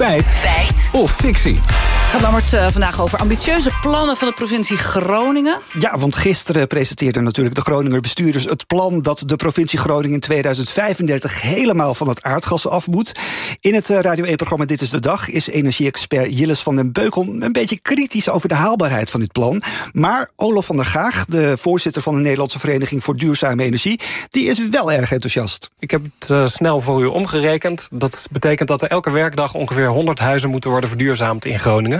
Feit. Feit. Of fictie. Het Lammert uh, vandaag over ambitieuze plannen van de provincie Groningen. Ja, want gisteren presenteerden natuurlijk de Groninger bestuurders... het plan dat de provincie Groningen in 2035 helemaal van het aardgas af moet. In het uh, Radio 1-programma Dit is de Dag is energie-expert Jilles van den Beukel... een beetje kritisch over de haalbaarheid van dit plan. Maar Olof van der Gaag, de voorzitter van de Nederlandse Vereniging voor Duurzame Energie... die is wel erg enthousiast. Ik heb het uh, snel voor u omgerekend. Dat betekent dat er elke werkdag ongeveer 100 huizen moeten worden verduurzaamd in Groningen.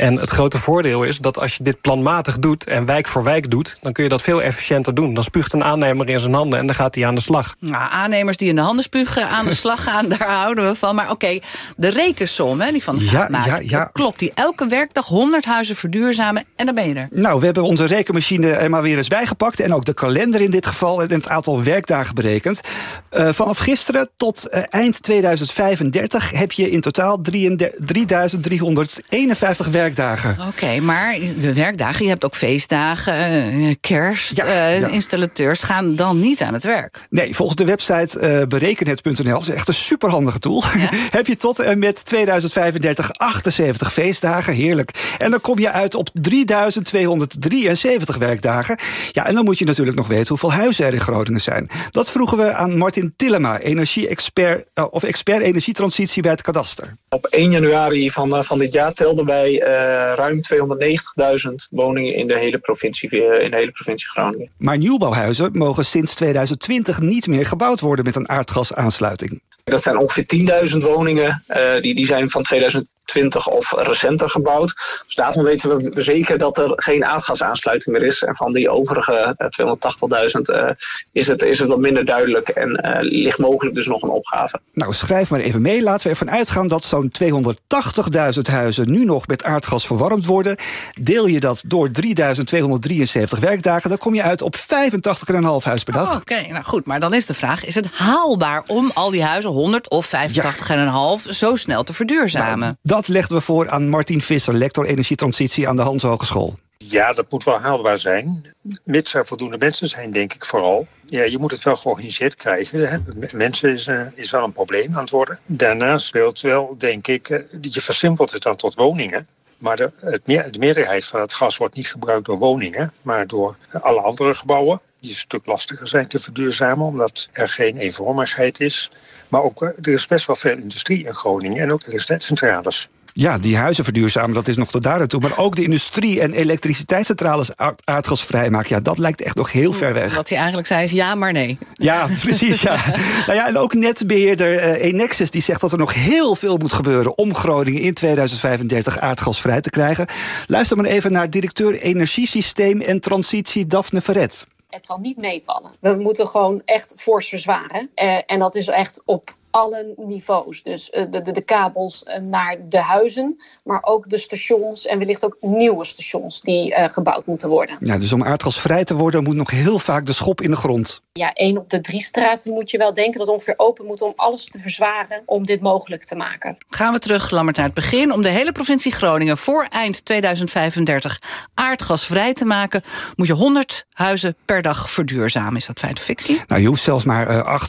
En het grote voordeel is dat als je dit planmatig doet... en wijk voor wijk doet, dan kun je dat veel efficiënter doen. Dan spuugt een aannemer in zijn handen en dan gaat hij aan de slag. Nou, aannemers die in de handen spugen, aan de slag gaan... daar houden we van. Maar oké, de rekensom hè, die van ja, ja, ja. klopt. Die elke werkdag 100 huizen verduurzamen en dan ben je er. Nou, we hebben onze rekenmachine er maar weer eens bijgepakt... en ook de kalender in dit geval en het aantal werkdagen berekend. Uh, vanaf gisteren tot uh, eind 2035 heb je in totaal 3351 werkdagen. Oké, okay, maar de werkdagen, je hebt ook feestdagen, uh, kerst. Ja, ja. Installateurs gaan dan niet aan het werk. Nee, volgens de website berekenhet.nl, is echt een superhandige tool... Ja? heb je tot en met 2035 78 feestdagen, heerlijk. En dan kom je uit op 3273 werkdagen. Ja, en dan moet je natuurlijk nog weten hoeveel huizen er in Groningen zijn. Dat vroegen we aan Martin Tillema, energie-expert uh, of expert energietransitie bij het kadaster. Op 1 januari van, van dit jaar telden wij uh, ruim 290.000 woningen in de hele provincie, uh, in de hele provincie Groningen. Maar nieuwbouwhuizen mogen sinds 2020 niet meer gebouwd worden met een aardgasaansluiting. Dat zijn ongeveer 10.000 woningen. Uh, die, die zijn van 2020 of recenter gebouwd. Dus daarvan weten we zeker dat er geen aardgasaansluiting meer is. En van die overige uh, 280.000 uh, is, het, is het wat minder duidelijk. En uh, ligt mogelijk dus nog een opgave. Nou, schrijf maar even mee. Laten we ervan uitgaan dat zo'n 280.000 huizen nu nog met aardgas verwarmd worden. Deel je dat door 3.273 werkdagen, dan kom je uit op 85,5 huis per dag. Oh, Oké, okay. nou goed. Maar dan is de vraag, is het haalbaar om al die huizen 100 of 85,5 ja. zo snel te verduurzamen? Nou, dat legden we voor aan Martin Visser, lector energietransitie aan de Hans Hogeschool. Ja, dat moet wel haalbaar zijn. Mits er voldoende mensen zijn, denk ik vooral. Ja, je moet het wel georganiseerd krijgen. Mensen is, uh, is wel een probleem aan het worden. Daarnaast speelt wel, denk ik, uh, je versimpelt het dan tot woningen. Maar de, het meer, de meerderheid van het gas wordt niet gebruikt door woningen, maar door alle andere gebouwen. Die een stuk lastiger zijn te verduurzamen, omdat er geen eenvormigheid is. Maar ook, er is best wel veel industrie in Groningen en ook elektriciteitscentrales. Ja, die huizen verduurzamen, dat is nog tot daar toe. Maar ook de industrie en elektriciteitscentrales aardgasvrij maken... ja, dat lijkt echt nog heel ver weg. Wat hij eigenlijk zei is ja, maar nee. Ja, precies, ja. nou ja, en ook netbeheerder uh, Enexis die zegt dat er nog heel veel moet gebeuren... om Groningen in 2035 aardgasvrij te krijgen. Luister maar even naar directeur Energiesysteem en Transitie Daphne Verret. Het zal niet meevallen. We moeten gewoon echt fors verzwaren. Uh, en dat is echt op alle niveaus. Dus de, de, de, kabels naar de huizen, maar ook de stations en wellicht ook nieuwe stations die uh, gebouwd moeten worden. Ja, dus om aardgasvrij te worden moet nog heel vaak de schop in de grond. Ja, één op de drie straten moet je wel denken dat ongeveer open moet om alles te verzwaren om dit mogelijk te maken. Gaan we terug, Lammert, naar het begin. Om de hele provincie Groningen voor eind 2035 aardgasvrij te maken, moet je 100 huizen per dag verduurzamen. Is dat feit of fictie? Nou, je hoeft zelfs maar uh,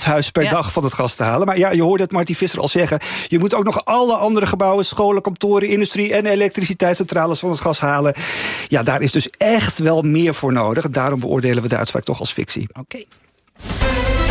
85,5 huis per ja. dag van het gas te halen. Maar ja, je hoorde het Martin Visser al zeggen. Je moet ook nog alle andere gebouwen, scholen, kantoren, industrie... en elektriciteitscentrales van het gas halen. Ja, daar is dus echt wel meer voor nodig. Daarom beoordelen we de uitspraak toch als fictie. Oké. Okay.